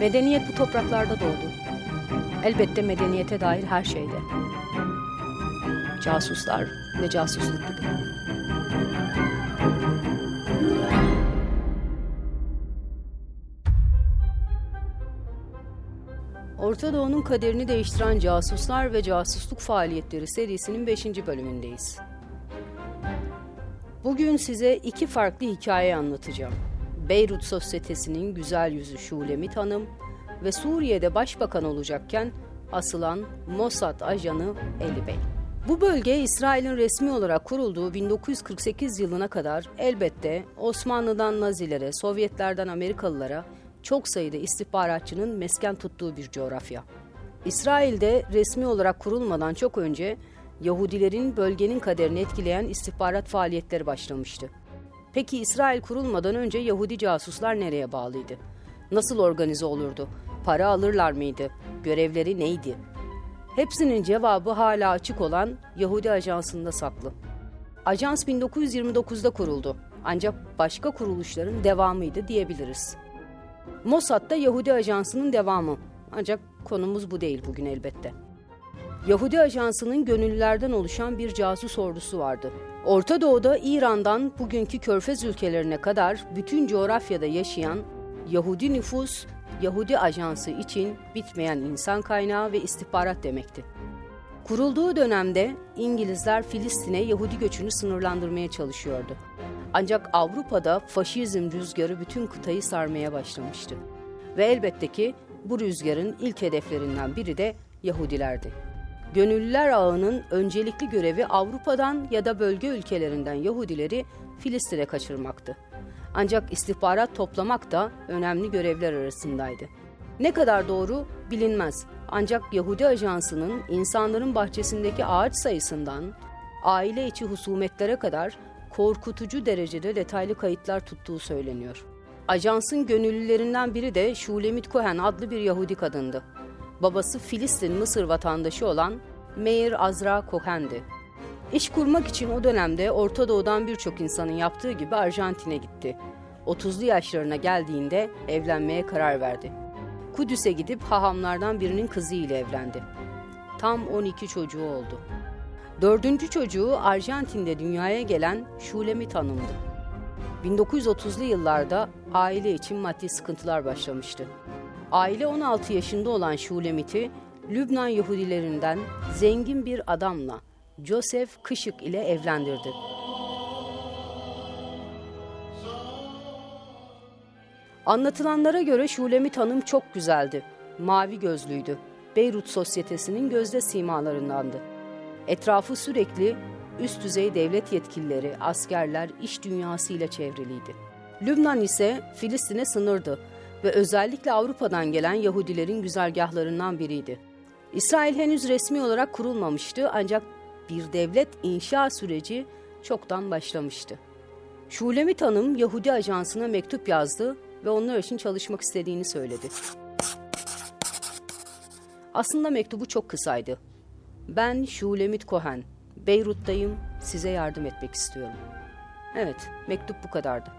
Medeniyet bu topraklarda doğdu. Elbette medeniyete dair her şeyde. Casuslar ve casusluk gibi. Orta Doğu'nun kaderini değiştiren casuslar ve casusluk faaliyetleri serisinin 5. bölümündeyiz. Bugün size iki farklı hikaye anlatacağım. Beyrut sosyetesinin güzel yüzü Şulemit Hanım ve Suriye'de başbakan olacakken asılan Mossad ajanı Eli Bey. Bu bölge İsrail'in resmi olarak kurulduğu 1948 yılına kadar elbette Osmanlı'dan Nazilere, Sovyetlerden Amerikalılara çok sayıda istihbaratçının mesken tuttuğu bir coğrafya. İsrail'de resmi olarak kurulmadan çok önce Yahudilerin bölgenin kaderini etkileyen istihbarat faaliyetleri başlamıştı. Peki İsrail kurulmadan önce Yahudi casuslar nereye bağlıydı? Nasıl organize olurdu? Para alırlar mıydı? Görevleri neydi? Hepsinin cevabı hala açık olan Yahudi Ajansı'nda saklı. Ajans 1929'da kuruldu. Ancak başka kuruluşların devamıydı diyebiliriz. Mossad da Yahudi Ajansı'nın devamı. Ancak konumuz bu değil bugün elbette. Yahudi Ajansı'nın gönüllülerden oluşan bir casus ordusu vardı. Orta Doğu'da İran'dan bugünkü Körfez ülkelerine kadar bütün coğrafyada yaşayan Yahudi nüfus, Yahudi Ajansı için bitmeyen insan kaynağı ve istihbarat demekti. Kurulduğu dönemde İngilizler Filistin'e Yahudi göçünü sınırlandırmaya çalışıyordu. Ancak Avrupa'da faşizm rüzgarı bütün kıtayı sarmaya başlamıştı. Ve elbette ki bu rüzgarın ilk hedeflerinden biri de Yahudilerdi. Gönüllüler ağının öncelikli görevi Avrupa'dan ya da bölge ülkelerinden Yahudileri Filistin'e kaçırmaktı. Ancak istihbarat toplamak da önemli görevler arasındaydı. Ne kadar doğru bilinmez. Ancak Yahudi Ajansı'nın insanların bahçesindeki ağaç sayısından aile içi husumetlere kadar korkutucu derecede detaylı kayıtlar tuttuğu söyleniyor. Ajansın gönüllülerinden biri de Shulemit Cohen adlı bir Yahudi kadındı. Babası Filistin Mısır vatandaşı olan Meir Azra Cohen'di. İş kurmak için o dönemde Orta Doğu'dan birçok insanın yaptığı gibi Arjantin'e gitti. 30'lu yaşlarına geldiğinde evlenmeye karar verdi. Kudüs'e gidip hahamlardan birinin kızı ile evlendi. Tam 12 çocuğu oldu. Dördüncü çocuğu Arjantin'de dünyaya gelen Şulemit Hanım'dı. 1930'lu yıllarda aile için maddi sıkıntılar başlamıştı. Aile 16 yaşında olan Şulemit'i Lübnan Yahudilerinden zengin bir adamla Joseph Kışık ile evlendirdi. Anlatılanlara göre Şulemit Hanım çok güzeldi. Mavi gözlüydü. Beyrut sosyetesinin gözde simalarındandı. Etrafı sürekli üst düzey devlet yetkilileri, askerler, iş dünyası ile çevriliydi. Lübnan ise Filistin'e sınırdı ve özellikle Avrupa'dan gelen Yahudilerin güzergahlarından biriydi. İsrail henüz resmi olarak kurulmamıştı ancak bir devlet inşa süreci çoktan başlamıştı. Şulemit Hanım Yahudi ajansına mektup yazdı ve onlar için çalışmak istediğini söyledi. Aslında mektubu çok kısaydı. Ben Şulemit Cohen, Beyrut'tayım, size yardım etmek istiyorum. Evet, mektup bu kadardı.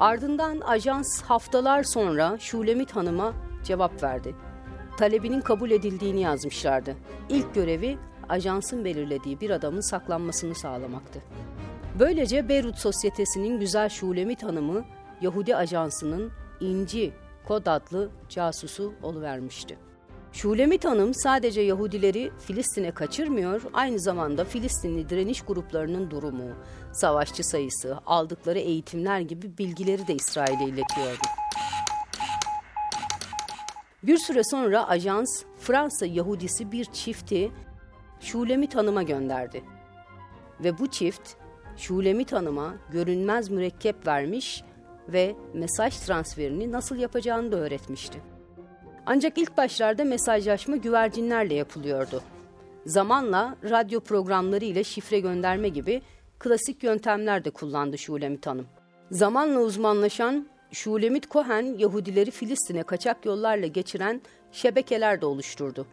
Ardından ajans haftalar sonra Şulemit Hanım'a cevap verdi. Talebinin kabul edildiğini yazmışlardı. İlk görevi ajansın belirlediği bir adamın saklanmasını sağlamaktı. Böylece Beyrut Sosyetesi'nin güzel Şulemit Hanım'ı Yahudi ajansının İnci kod adlı casusu oluvermişti. Şulemit Hanım sadece Yahudileri Filistin'e kaçırmıyor, aynı zamanda Filistinli direniş gruplarının durumu, savaşçı sayısı, aldıkları eğitimler gibi bilgileri de İsrail'e iletiyordu. Bir süre sonra ajans Fransa Yahudisi bir çifti Şulemit Hanım'a gönderdi. Ve bu çift Şulemit Hanım'a görünmez mürekkep vermiş ve mesaj transferini nasıl yapacağını da öğretmişti. Ancak ilk başlarda mesajlaşma güvercinlerle yapılıyordu. Zamanla radyo programları ile şifre gönderme gibi klasik yöntemler de kullandı Şulemit Hanım. Zamanla uzmanlaşan Şulemit Cohen Yahudileri Filistin'e kaçak yollarla geçiren şebekeler de oluşturdu.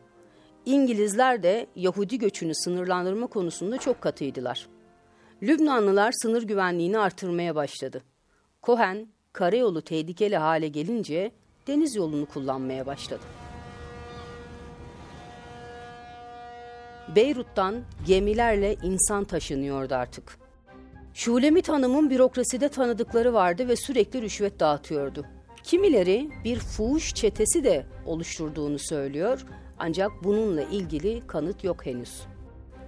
İngilizler de Yahudi göçünü sınırlandırma konusunda çok katıydılar. Lübnanlılar sınır güvenliğini artırmaya başladı. Cohen, karayolu tehlikeli hale gelince deniz yolunu kullanmaya başladı. Beyrut'tan gemilerle insan taşınıyordu artık. Şulemit Hanım'ın bürokraside tanıdıkları vardı ve sürekli rüşvet dağıtıyordu. Kimileri bir fuhuş çetesi de oluşturduğunu söylüyor ancak bununla ilgili kanıt yok henüz.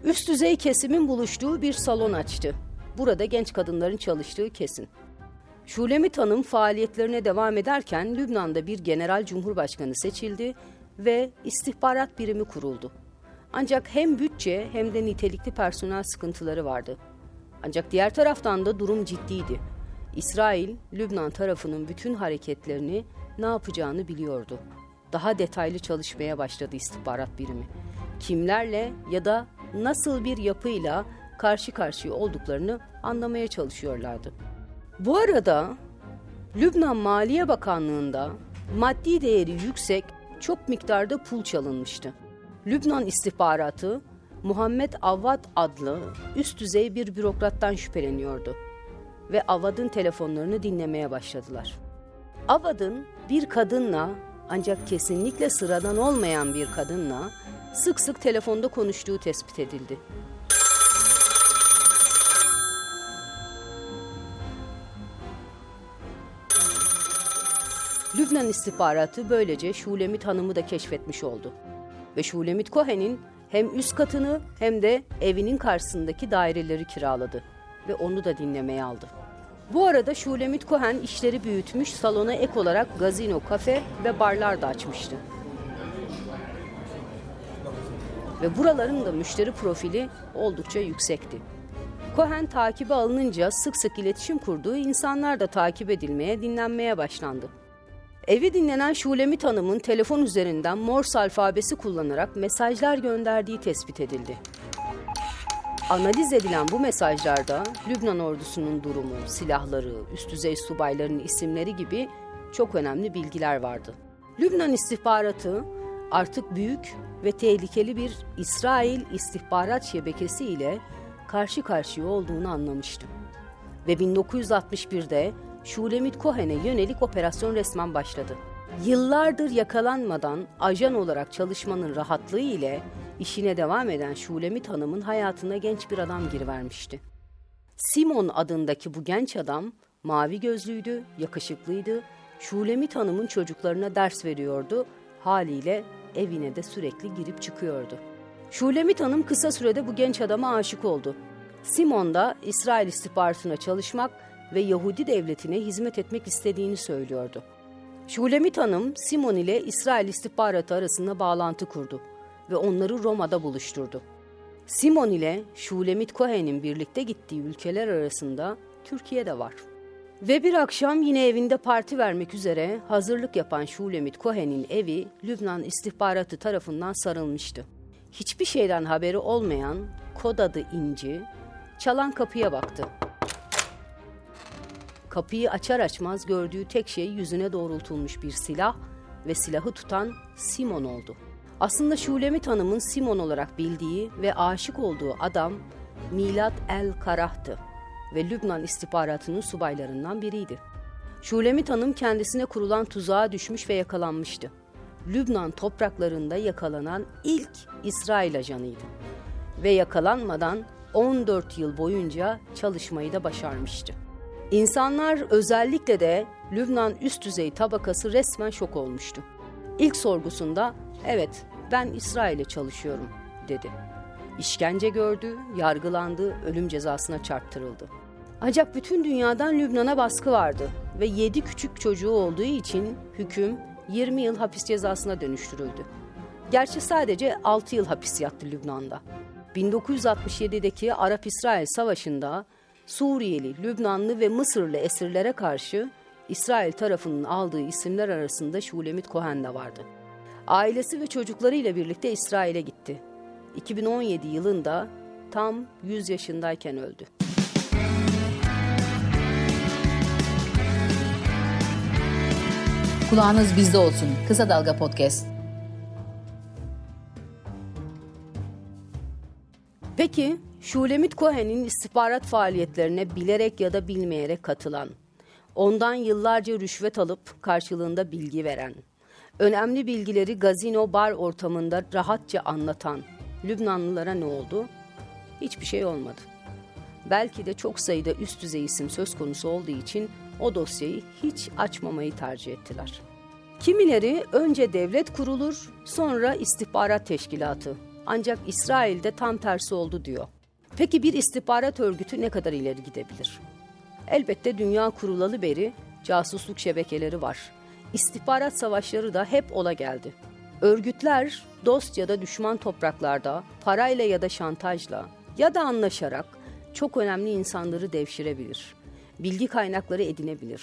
Üst düzey kesimin buluştuğu bir salon açtı. Burada genç kadınların çalıştığı kesin. Şulemit Hanım faaliyetlerine devam ederken Lübnan'da bir genel cumhurbaşkanı seçildi ve istihbarat birimi kuruldu. Ancak hem bütçe hem de nitelikli personel sıkıntıları vardı. Ancak diğer taraftan da durum ciddiydi. İsrail, Lübnan tarafının bütün hareketlerini ne yapacağını biliyordu. Daha detaylı çalışmaya başladı istihbarat birimi. Kimlerle ya da nasıl bir yapıyla karşı karşıya olduklarını anlamaya çalışıyorlardı. Bu arada Lübnan Maliye Bakanlığı'nda maddi değeri yüksek çok miktarda pul çalınmıştı. Lübnan istihbaratı Muhammed Avvad adlı üst düzey bir bürokrattan şüpheleniyordu ve Avad'ın telefonlarını dinlemeye başladılar. Avad'ın bir kadınla ancak kesinlikle sıradan olmayan bir kadınla sık sık telefonda konuştuğu tespit edildi. Lübnan istihbaratı böylece Şulemit Hanım'ı da keşfetmiş oldu. Ve Şulemit Cohen'in hem üst katını hem de evinin karşısındaki daireleri kiraladı ve onu da dinlemeye aldı. Bu arada Şulemit Cohen işleri büyütmüş, salona ek olarak gazino, kafe ve barlar da açmıştı. Ve buraların da müşteri profili oldukça yüksekti. Cohen takibe alınınca sık sık iletişim kurduğu insanlar da takip edilmeye, dinlenmeye başlandı. Evi dinlenen Şulemit Hanım'ın telefon üzerinden Morse alfabesi kullanarak mesajlar gönderdiği tespit edildi. Analiz edilen bu mesajlarda Lübnan ordusunun durumu, silahları, üst düzey subayların isimleri gibi çok önemli bilgiler vardı. Lübnan istihbaratı artık büyük ve tehlikeli bir İsrail istihbarat şebekesi ile karşı karşıya olduğunu anlamıştı. Ve 1961'de Şulemit Cohen'e yönelik operasyon resmen başladı. Yıllardır yakalanmadan ajan olarak çalışmanın rahatlığı ile işine devam eden Şulemit Hanım'ın hayatına genç bir adam girivermişti. Simon adındaki bu genç adam mavi gözlüydü, yakışıklıydı, Şulemit Hanım'ın çocuklarına ders veriyordu, haliyle evine de sürekli girip çıkıyordu. Şulemit Hanım kısa sürede bu genç adama aşık oldu. Simon da İsrail istihbaratına çalışmak ve Yahudi devletine hizmet etmek istediğini söylüyordu. Şulemit Hanım, Simon ile İsrail istihbaratı arasında bağlantı kurdu ve onları Roma'da buluşturdu. Simon ile Şulemit Cohen'in birlikte gittiği ülkeler arasında Türkiye de var. Ve bir akşam yine evinde parti vermek üzere hazırlık yapan Şulemit Cohen'in evi Lübnan istihbaratı tarafından sarılmıştı. Hiçbir şeyden haberi olmayan kod adı İnci, çalan kapıya baktı. Kapıyı açar açmaz gördüğü tek şey yüzüne doğrultulmuş bir silah ve silahı tutan Simon oldu. Aslında Şulemit Hanım'ın Simon olarak bildiği ve aşık olduğu adam Milat El Karah'tı ve Lübnan istihbaratının subaylarından biriydi. Şulemit Hanım kendisine kurulan tuzağa düşmüş ve yakalanmıştı. Lübnan topraklarında yakalanan ilk İsrail ajanıydı. Ve yakalanmadan 14 yıl boyunca çalışmayı da başarmıştı. İnsanlar özellikle de Lübnan üst düzey tabakası resmen şok olmuştu. İlk sorgusunda evet ben İsrail'e çalışıyorum dedi. İşkence gördü, yargılandı, ölüm cezasına çarptırıldı. Ancak bütün dünyadan Lübnan'a baskı vardı ve 7 küçük çocuğu olduğu için hüküm 20 yıl hapis cezasına dönüştürüldü. Gerçi sadece 6 yıl hapis yattı Lübnan'da. 1967'deki Arap-İsrail Savaşı'nda Suriyeli, Lübnanlı ve Mısırlı esirlere karşı İsrail tarafının aldığı isimler arasında Şulemit Cohen de vardı. Ailesi ve çocuklarıyla birlikte İsrail'e gitti. 2017 yılında tam 100 yaşındayken öldü. Kulağınız bizde olsun. Kısa Dalga Podcast. Peki Şulemit Cohen'in istihbarat faaliyetlerine bilerek ya da bilmeyerek katılan, ondan yıllarca rüşvet alıp karşılığında bilgi veren, önemli bilgileri gazino bar ortamında rahatça anlatan Lübnanlılara ne oldu? Hiçbir şey olmadı. Belki de çok sayıda üst düzey isim söz konusu olduğu için o dosyayı hiç açmamayı tercih ettiler. Kimileri önce devlet kurulur, sonra istihbarat teşkilatı. Ancak İsrail'de tam tersi oldu diyor. Peki bir istihbarat örgütü ne kadar ileri gidebilir? Elbette dünya kurulalı beri casusluk şebekeleri var. İstihbarat savaşları da hep ola geldi. Örgütler dost ya da düşman topraklarda parayla ya da şantajla ya da anlaşarak çok önemli insanları devşirebilir. Bilgi kaynakları edinebilir.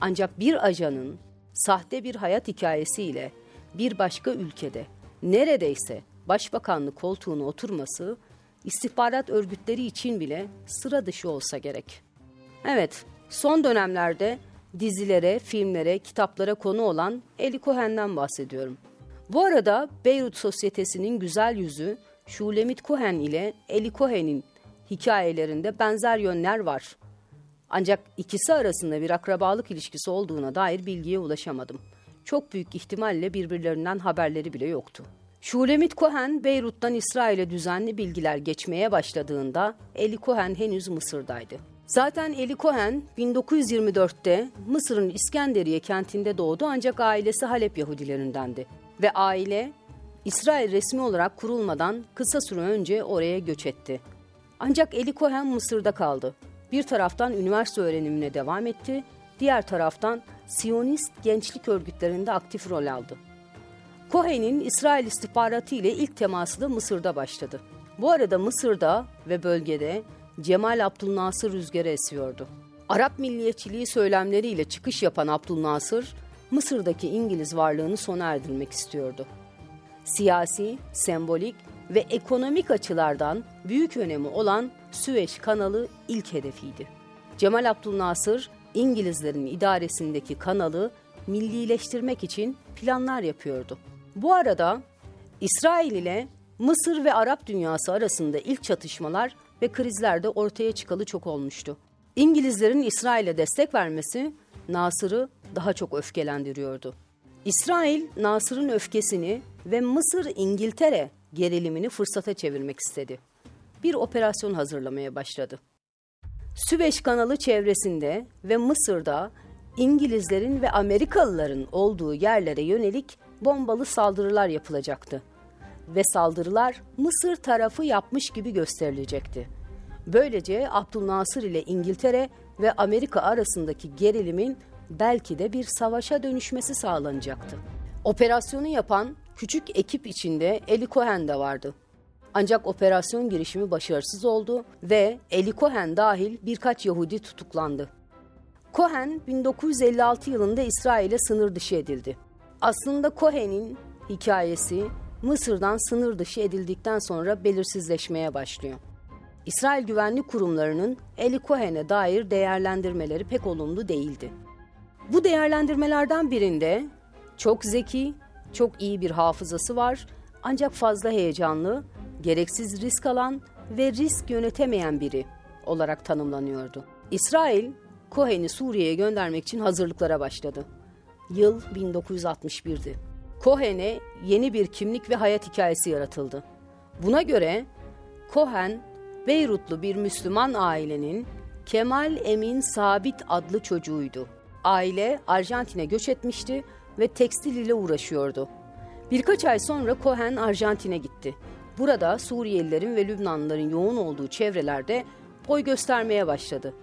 Ancak bir ajanın sahte bir hayat hikayesiyle bir başka ülkede neredeyse başbakanlık koltuğuna oturması istihbarat örgütleri için bile sıra dışı olsa gerek. Evet, son dönemlerde dizilere, filmlere, kitaplara konu olan Eli Cohen'den bahsediyorum. Bu arada Beyrut Sosyetesi'nin güzel yüzü Shulemit Cohen ile Eli Cohen'in hikayelerinde benzer yönler var. Ancak ikisi arasında bir akrabalık ilişkisi olduğuna dair bilgiye ulaşamadım. Çok büyük ihtimalle birbirlerinden haberleri bile yoktu. Shulemit Cohen, Beyrut'tan İsrail'e düzenli bilgiler geçmeye başladığında Eli Cohen henüz Mısır'daydı. Zaten Eli Cohen 1924'te Mısır'ın İskenderiye kentinde doğdu ancak ailesi Halep Yahudilerindendi. Ve aile İsrail resmi olarak kurulmadan kısa süre önce oraya göç etti. Ancak Eli Cohen Mısır'da kaldı. Bir taraftan üniversite öğrenimine devam etti, diğer taraftan Siyonist gençlik örgütlerinde aktif rol aldı. Cohen'in İsrail istihbaratı ile ilk teması da Mısır'da başladı. Bu arada Mısır'da ve bölgede Cemal Abdülnasır rüzgarı esiyordu. Arap milliyetçiliği söylemleriyle çıkış yapan Abdülnasır, Mısır'daki İngiliz varlığını sona erdirmek istiyordu. Siyasi, sembolik ve ekonomik açılardan büyük önemi olan Süveyş kanalı ilk hedefiydi. Cemal Abdülnasır, İngilizlerin idaresindeki kanalı millileştirmek için planlar yapıyordu. Bu arada İsrail ile Mısır ve Arap dünyası arasında ilk çatışmalar ve krizler de ortaya çıkalı çok olmuştu. İngilizlerin İsrail'e destek vermesi Nasır'ı daha çok öfkelendiriyordu. İsrail, Nasır'ın öfkesini ve Mısır-İngiltere gerilimini fırsata çevirmek istedi. Bir operasyon hazırlamaya başladı. Süveyş kanalı çevresinde ve Mısır'da İngilizlerin ve Amerikalıların olduğu yerlere yönelik bombalı saldırılar yapılacaktı ve saldırılar Mısır tarafı yapmış gibi gösterilecekti. Böylece Abdülnasır ile İngiltere ve Amerika arasındaki gerilimin belki de bir savaşa dönüşmesi sağlanacaktı. Operasyonu yapan küçük ekip içinde Eli Cohen de vardı. Ancak operasyon girişimi başarısız oldu ve Eli Cohen dahil birkaç Yahudi tutuklandı. Cohen 1956 yılında İsrail'e sınır dışı edildi. Aslında Cohen'in hikayesi Mısır'dan sınır dışı edildikten sonra belirsizleşmeye başlıyor. İsrail güvenlik kurumlarının Eli Cohen'e dair değerlendirmeleri pek olumlu değildi. Bu değerlendirmelerden birinde çok zeki, çok iyi bir hafızası var ancak fazla heyecanlı, gereksiz risk alan ve risk yönetemeyen biri olarak tanımlanıyordu. İsrail, Cohen'i Suriye'ye göndermek için hazırlıklara başladı. Yıl 1961'di. Cohen'e yeni bir kimlik ve hayat hikayesi yaratıldı. Buna göre Cohen, Beyrutlu bir Müslüman ailenin Kemal Emin Sabit adlı çocuğuydu. Aile Arjantin'e göç etmişti ve tekstil ile uğraşıyordu. Birkaç ay sonra Cohen Arjantin'e gitti. Burada Suriyelilerin ve Lübnanlıların yoğun olduğu çevrelerde boy göstermeye başladı.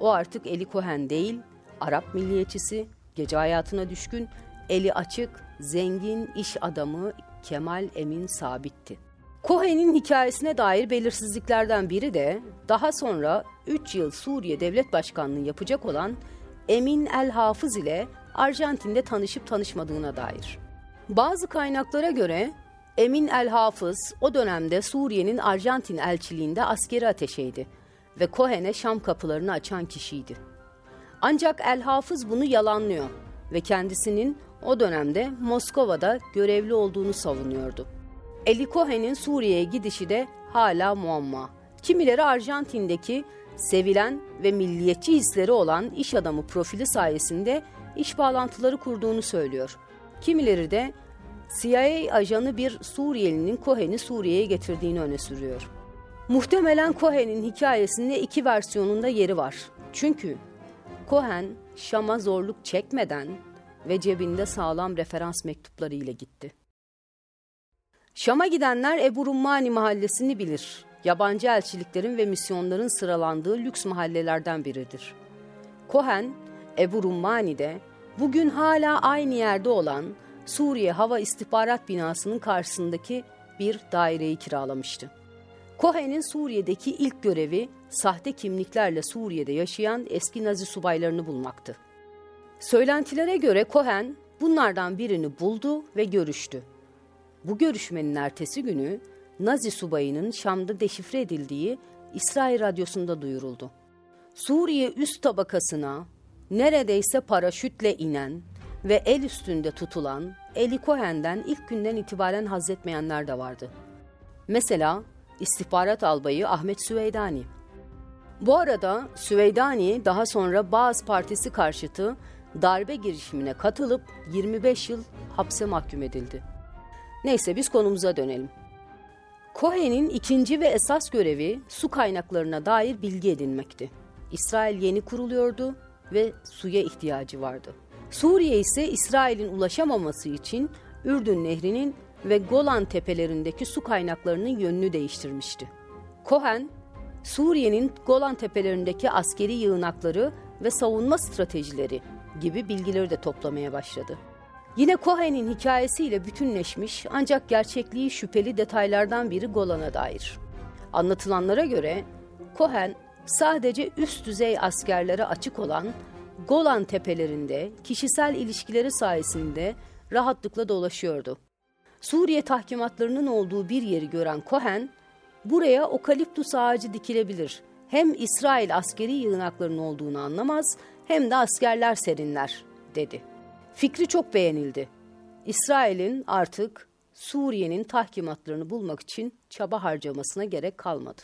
O artık Eli Cohen değil, Arap milliyetçisi, gece hayatına düşkün, eli açık, zengin iş adamı Kemal Emin Sabit'ti. Cohen'in hikayesine dair belirsizliklerden biri de daha sonra 3 yıl Suriye Devlet Başkanlığı yapacak olan Emin El Hafız ile Arjantin'de tanışıp tanışmadığına dair. Bazı kaynaklara göre Emin El Hafız o dönemde Suriye'nin Arjantin elçiliğinde askeri ateşeydi ve Cohen'e Şam kapılarını açan kişiydi. Ancak El Hafız bunu yalanlıyor ve kendisinin o dönemde Moskova'da görevli olduğunu savunuyordu. Eli Cohen'in Suriye'ye gidişi de hala muamma. Kimileri Arjantin'deki sevilen ve milliyetçi hisleri olan iş adamı profili sayesinde iş bağlantıları kurduğunu söylüyor. Kimileri de CIA ajanı bir Suriyelinin Cohen'i Suriye'ye getirdiğini öne sürüyor. Muhtemelen Cohen'in hikayesinde iki versiyonunda yeri var. Çünkü Cohen Şam'a zorluk çekmeden ve cebinde sağlam referans mektupları ile gitti. Şam'a gidenler Ebu Rummani mahallesini bilir. Yabancı elçiliklerin ve misyonların sıralandığı lüks mahallelerden biridir. Cohen, Ebu Rummani'de bugün hala aynı yerde olan Suriye Hava İstihbarat Binası'nın karşısındaki bir daireyi kiralamıştı. Cohen'in Suriye'deki ilk görevi sahte kimliklerle Suriye'de yaşayan eski Nazi subaylarını bulmaktı. Söylentilere göre Cohen bunlardan birini buldu ve görüştü. Bu görüşmenin ertesi günü Nazi subayının Şam'da deşifre edildiği İsrail radyosunda duyuruldu. Suriye üst tabakasına neredeyse paraşütle inen ve el üstünde tutulan Eli Cohen'den ilk günden itibaren hazzetmeyenler de vardı. Mesela istihbarat albayı Ahmet Süveydani. Bu arada Süveydani daha sonra Bağız Partisi karşıtı darbe girişimine katılıp 25 yıl hapse mahkum edildi. Neyse biz konumuza dönelim. Cohen'in ikinci ve esas görevi su kaynaklarına dair bilgi edinmekti. İsrail yeni kuruluyordu ve suya ihtiyacı vardı. Suriye ise İsrail'in ulaşamaması için Ürdün Nehri'nin ve Golan tepelerindeki su kaynaklarının yönünü değiştirmişti. Cohen, Suriye'nin Golan tepelerindeki askeri yığınakları ve savunma stratejileri gibi bilgileri de toplamaya başladı. Yine Cohen'in hikayesiyle bütünleşmiş ancak gerçekliği şüpheli detaylardan biri Golan'a dair. Anlatılanlara göre Cohen sadece üst düzey askerlere açık olan Golan tepelerinde kişisel ilişkileri sayesinde rahatlıkla dolaşıyordu. Suriye tahkimatlarının olduğu bir yeri gören Cohen, buraya okaliptus ağacı dikilebilir. Hem İsrail askeri yığınaklarının olduğunu anlamaz hem de askerler serinler, dedi. Fikri çok beğenildi. İsrail'in artık Suriye'nin tahkimatlarını bulmak için çaba harcamasına gerek kalmadı.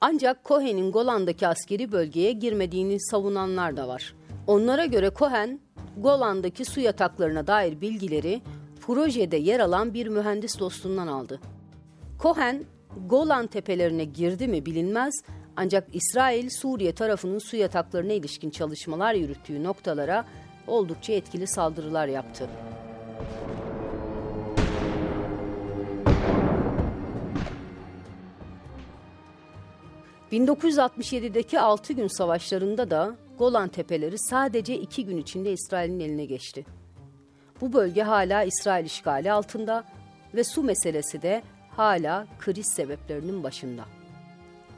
Ancak Cohen'in Golan'daki askeri bölgeye girmediğini savunanlar da var. Onlara göre Cohen, Golan'daki su yataklarına dair bilgileri projede yer alan bir mühendis dostundan aldı. Cohen, Golan tepelerine girdi mi bilinmez ancak İsrail, Suriye tarafının su yataklarına ilişkin çalışmalar yürüttüğü noktalara oldukça etkili saldırılar yaptı. ...1967'deki 6 gün savaşlarında da Golan Tepeleri sadece iki gün içinde İsrail'in eline geçti. Bu bölge hala İsrail işgali altında ve su meselesi de hala kriz sebeplerinin başında.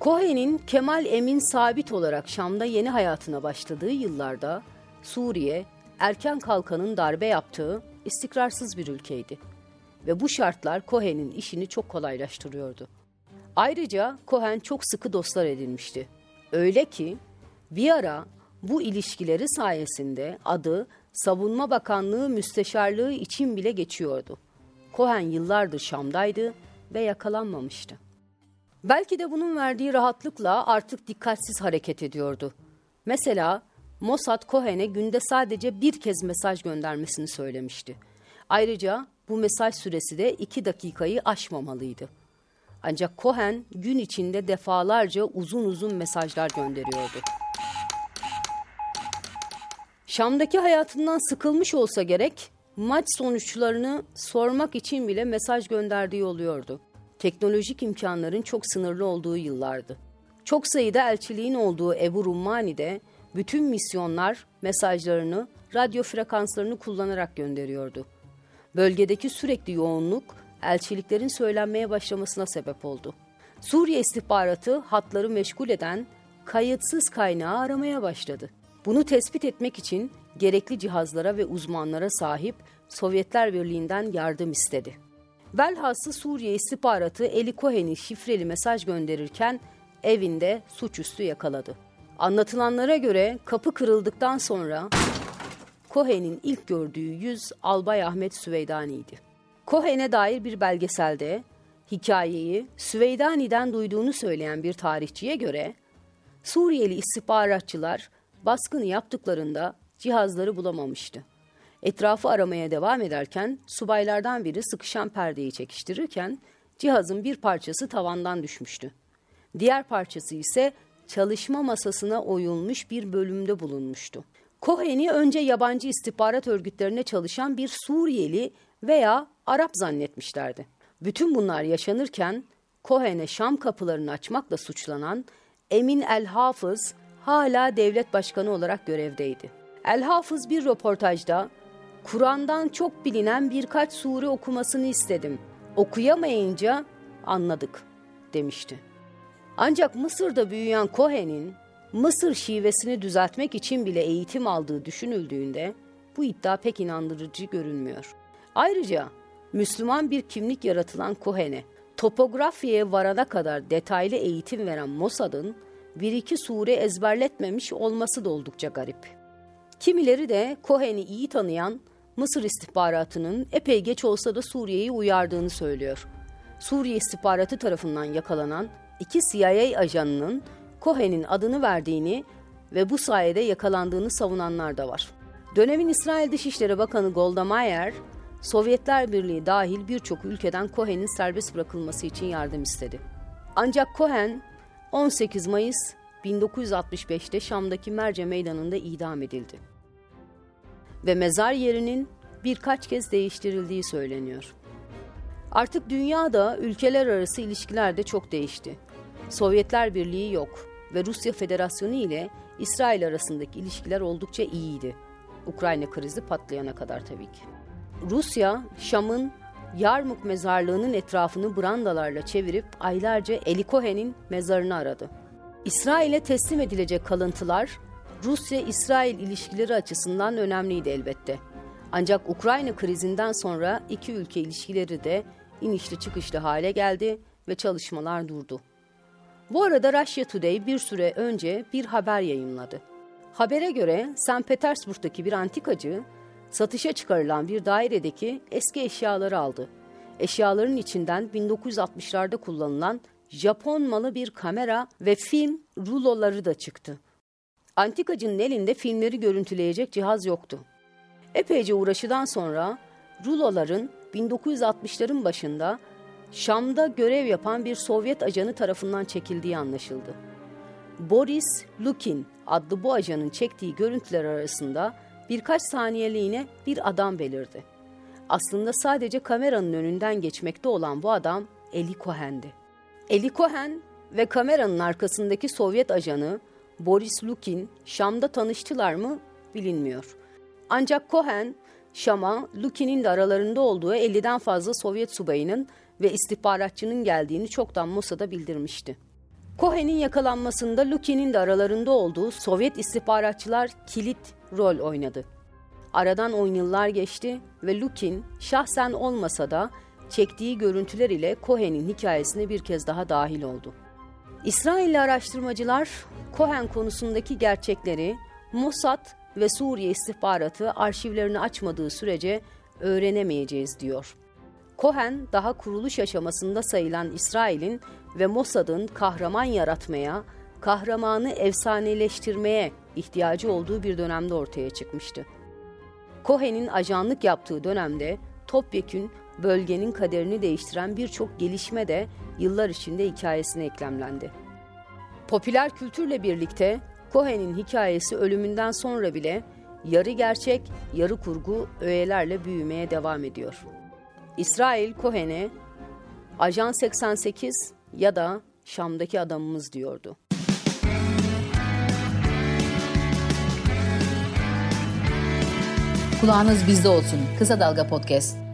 Cohen'in Kemal Emin sabit olarak Şam'da yeni hayatına başladığı yıllarda Suriye erken kalkanın darbe yaptığı istikrarsız bir ülkeydi. Ve bu şartlar Cohen'in işini çok kolaylaştırıyordu. Ayrıca Cohen çok sıkı dostlar edinmişti. Öyle ki bir ara bu ilişkileri sayesinde adı Savunma Bakanlığı Müsteşarlığı için bile geçiyordu. Cohen yıllardır Şam'daydı ve yakalanmamıştı. Belki de bunun verdiği rahatlıkla artık dikkatsiz hareket ediyordu. Mesela Mossad Cohen'e günde sadece bir kez mesaj göndermesini söylemişti. Ayrıca bu mesaj süresi de iki dakikayı aşmamalıydı. Ancak Cohen gün içinde defalarca uzun uzun mesajlar gönderiyordu. Şam'daki hayatından sıkılmış olsa gerek, maç sonuçlarını sormak için bile mesaj gönderdiği oluyordu. Teknolojik imkanların çok sınırlı olduğu yıllardı. Çok sayıda elçiliğin olduğu Ebu Rummani'de bütün misyonlar mesajlarını radyo frekanslarını kullanarak gönderiyordu. Bölgedeki sürekli yoğunluk elçiliklerin söylenmeye başlamasına sebep oldu. Suriye istihbaratı hatları meşgul eden kayıtsız kaynağı aramaya başladı. Bunu tespit etmek için gerekli cihazlara ve uzmanlara sahip Sovyetler Birliği'nden yardım istedi. Velhasıl Suriye istihbaratı Eli Cohen'i şifreli mesaj gönderirken evinde suçüstü yakaladı. Anlatılanlara göre kapı kırıldıktan sonra Cohen'in ilk gördüğü yüz Albay Ahmet Süveydani'ydi. Cohen'e dair bir belgeselde hikayeyi Süveydani'den duyduğunu söyleyen bir tarihçiye göre Suriyeli istihbaratçılar baskını yaptıklarında cihazları bulamamıştı. Etrafı aramaya devam ederken subaylardan biri sıkışan perdeyi çekiştirirken cihazın bir parçası tavandan düşmüştü. Diğer parçası ise çalışma masasına oyulmuş bir bölümde bulunmuştu. Cohen'i önce yabancı istihbarat örgütlerine çalışan bir Suriyeli veya Arap zannetmişlerdi. Bütün bunlar yaşanırken Cohen'e Şam kapılarını açmakla suçlanan Emin El Hafız hala devlet başkanı olarak görevdeydi. El Hafız bir röportajda Kur'an'dan çok bilinen birkaç sure okumasını istedim. Okuyamayınca anladık demişti. Ancak Mısır'da büyüyen Cohen'in Mısır şivesini düzeltmek için bile eğitim aldığı düşünüldüğünde bu iddia pek inandırıcı görünmüyor. Ayrıca Müslüman bir kimlik yaratılan Cohen'e topografiye varana kadar detaylı eğitim veren Mossad'ın bir iki sure ezberletmemiş olması da oldukça garip. Kimileri de Cohen'i iyi tanıyan Mısır istihbaratının epey geç olsa da Suriye'yi uyardığını söylüyor. Suriye istihbaratı tarafından yakalanan iki CIA ajanının Cohen'in adını verdiğini ve bu sayede yakalandığını savunanlar da var. Dönemin İsrail Dışişleri Bakanı Golda Meir, Sovyetler Birliği dahil birçok ülkeden Cohen'in serbest bırakılması için yardım istedi. Ancak Cohen 18 Mayıs 1965'te Şam'daki Merce Meydanı'nda idam edildi. Ve mezar yerinin birkaç kez değiştirildiği söyleniyor. Artık dünyada ülkeler arası ilişkiler de çok değişti. Sovyetler Birliği yok ve Rusya Federasyonu ile İsrail arasındaki ilişkiler oldukça iyiydi. Ukrayna krizi patlayana kadar tabii ki. Rusya, Şam'ın Yarmuk mezarlığının etrafını brandalarla çevirip aylarca Eli Cohen'in mezarını aradı. İsrail'e teslim edilecek kalıntılar Rusya-İsrail ilişkileri açısından önemliydi elbette. Ancak Ukrayna krizinden sonra iki ülke ilişkileri de inişli çıkışlı hale geldi ve çalışmalar durdu. Bu arada Russia Today bir süre önce bir haber yayınladı. Habere göre St. Petersburg'daki bir antikacı satışa çıkarılan bir dairedeki eski eşyaları aldı. Eşyaların içinden 1960'larda kullanılan Japon malı bir kamera ve film ruloları da çıktı. Antikacının elinde filmleri görüntüleyecek cihaz yoktu. Epeyce uğraşıdan sonra ruloların 1960'ların başında Şam'da görev yapan bir Sovyet ajanı tarafından çekildiği anlaşıldı. Boris Lukin adlı bu ajanın çektiği görüntüler arasında birkaç saniyeliğine bir adam belirdi. Aslında sadece kameranın önünden geçmekte olan bu adam Eli Cohen'di. Eli Cohen ve kameranın arkasındaki Sovyet ajanı Boris Lukin Şam'da tanıştılar mı bilinmiyor. Ancak Cohen, Şam'a Lukin'in de aralarında olduğu 50'den fazla Sovyet subayının ve istihbaratçının geldiğini çoktan Mossad'a bildirmişti. Cohen'in yakalanmasında Lukin'in de aralarında olduğu Sovyet istihbaratçılar kilit rol oynadı. Aradan on yıllar geçti ve Lukin şahsen olmasa da çektiği görüntüler ile Cohen'in hikayesine bir kez daha dahil oldu. İsrailli araştırmacılar Cohen konusundaki gerçekleri Mossad ve Suriye istihbaratı arşivlerini açmadığı sürece öğrenemeyeceğiz diyor. Cohen daha kuruluş aşamasında sayılan İsrail'in ve Mossad'ın kahraman yaratmaya, kahramanı efsaneleştirmeye ihtiyacı olduğu bir dönemde ortaya çıkmıştı. Cohen'in ajanlık yaptığı dönemde topyekün bölgenin kaderini değiştiren birçok gelişme de yıllar içinde hikayesine eklemlendi. Popüler kültürle birlikte Cohen'in hikayesi ölümünden sonra bile yarı gerçek, yarı kurgu öğelerle büyümeye devam ediyor. İsrail Cohen'e Ajan 88 ya da Şam'daki adamımız diyordu. Kulağınız bizde olsun. Kısa Dalga Podcast.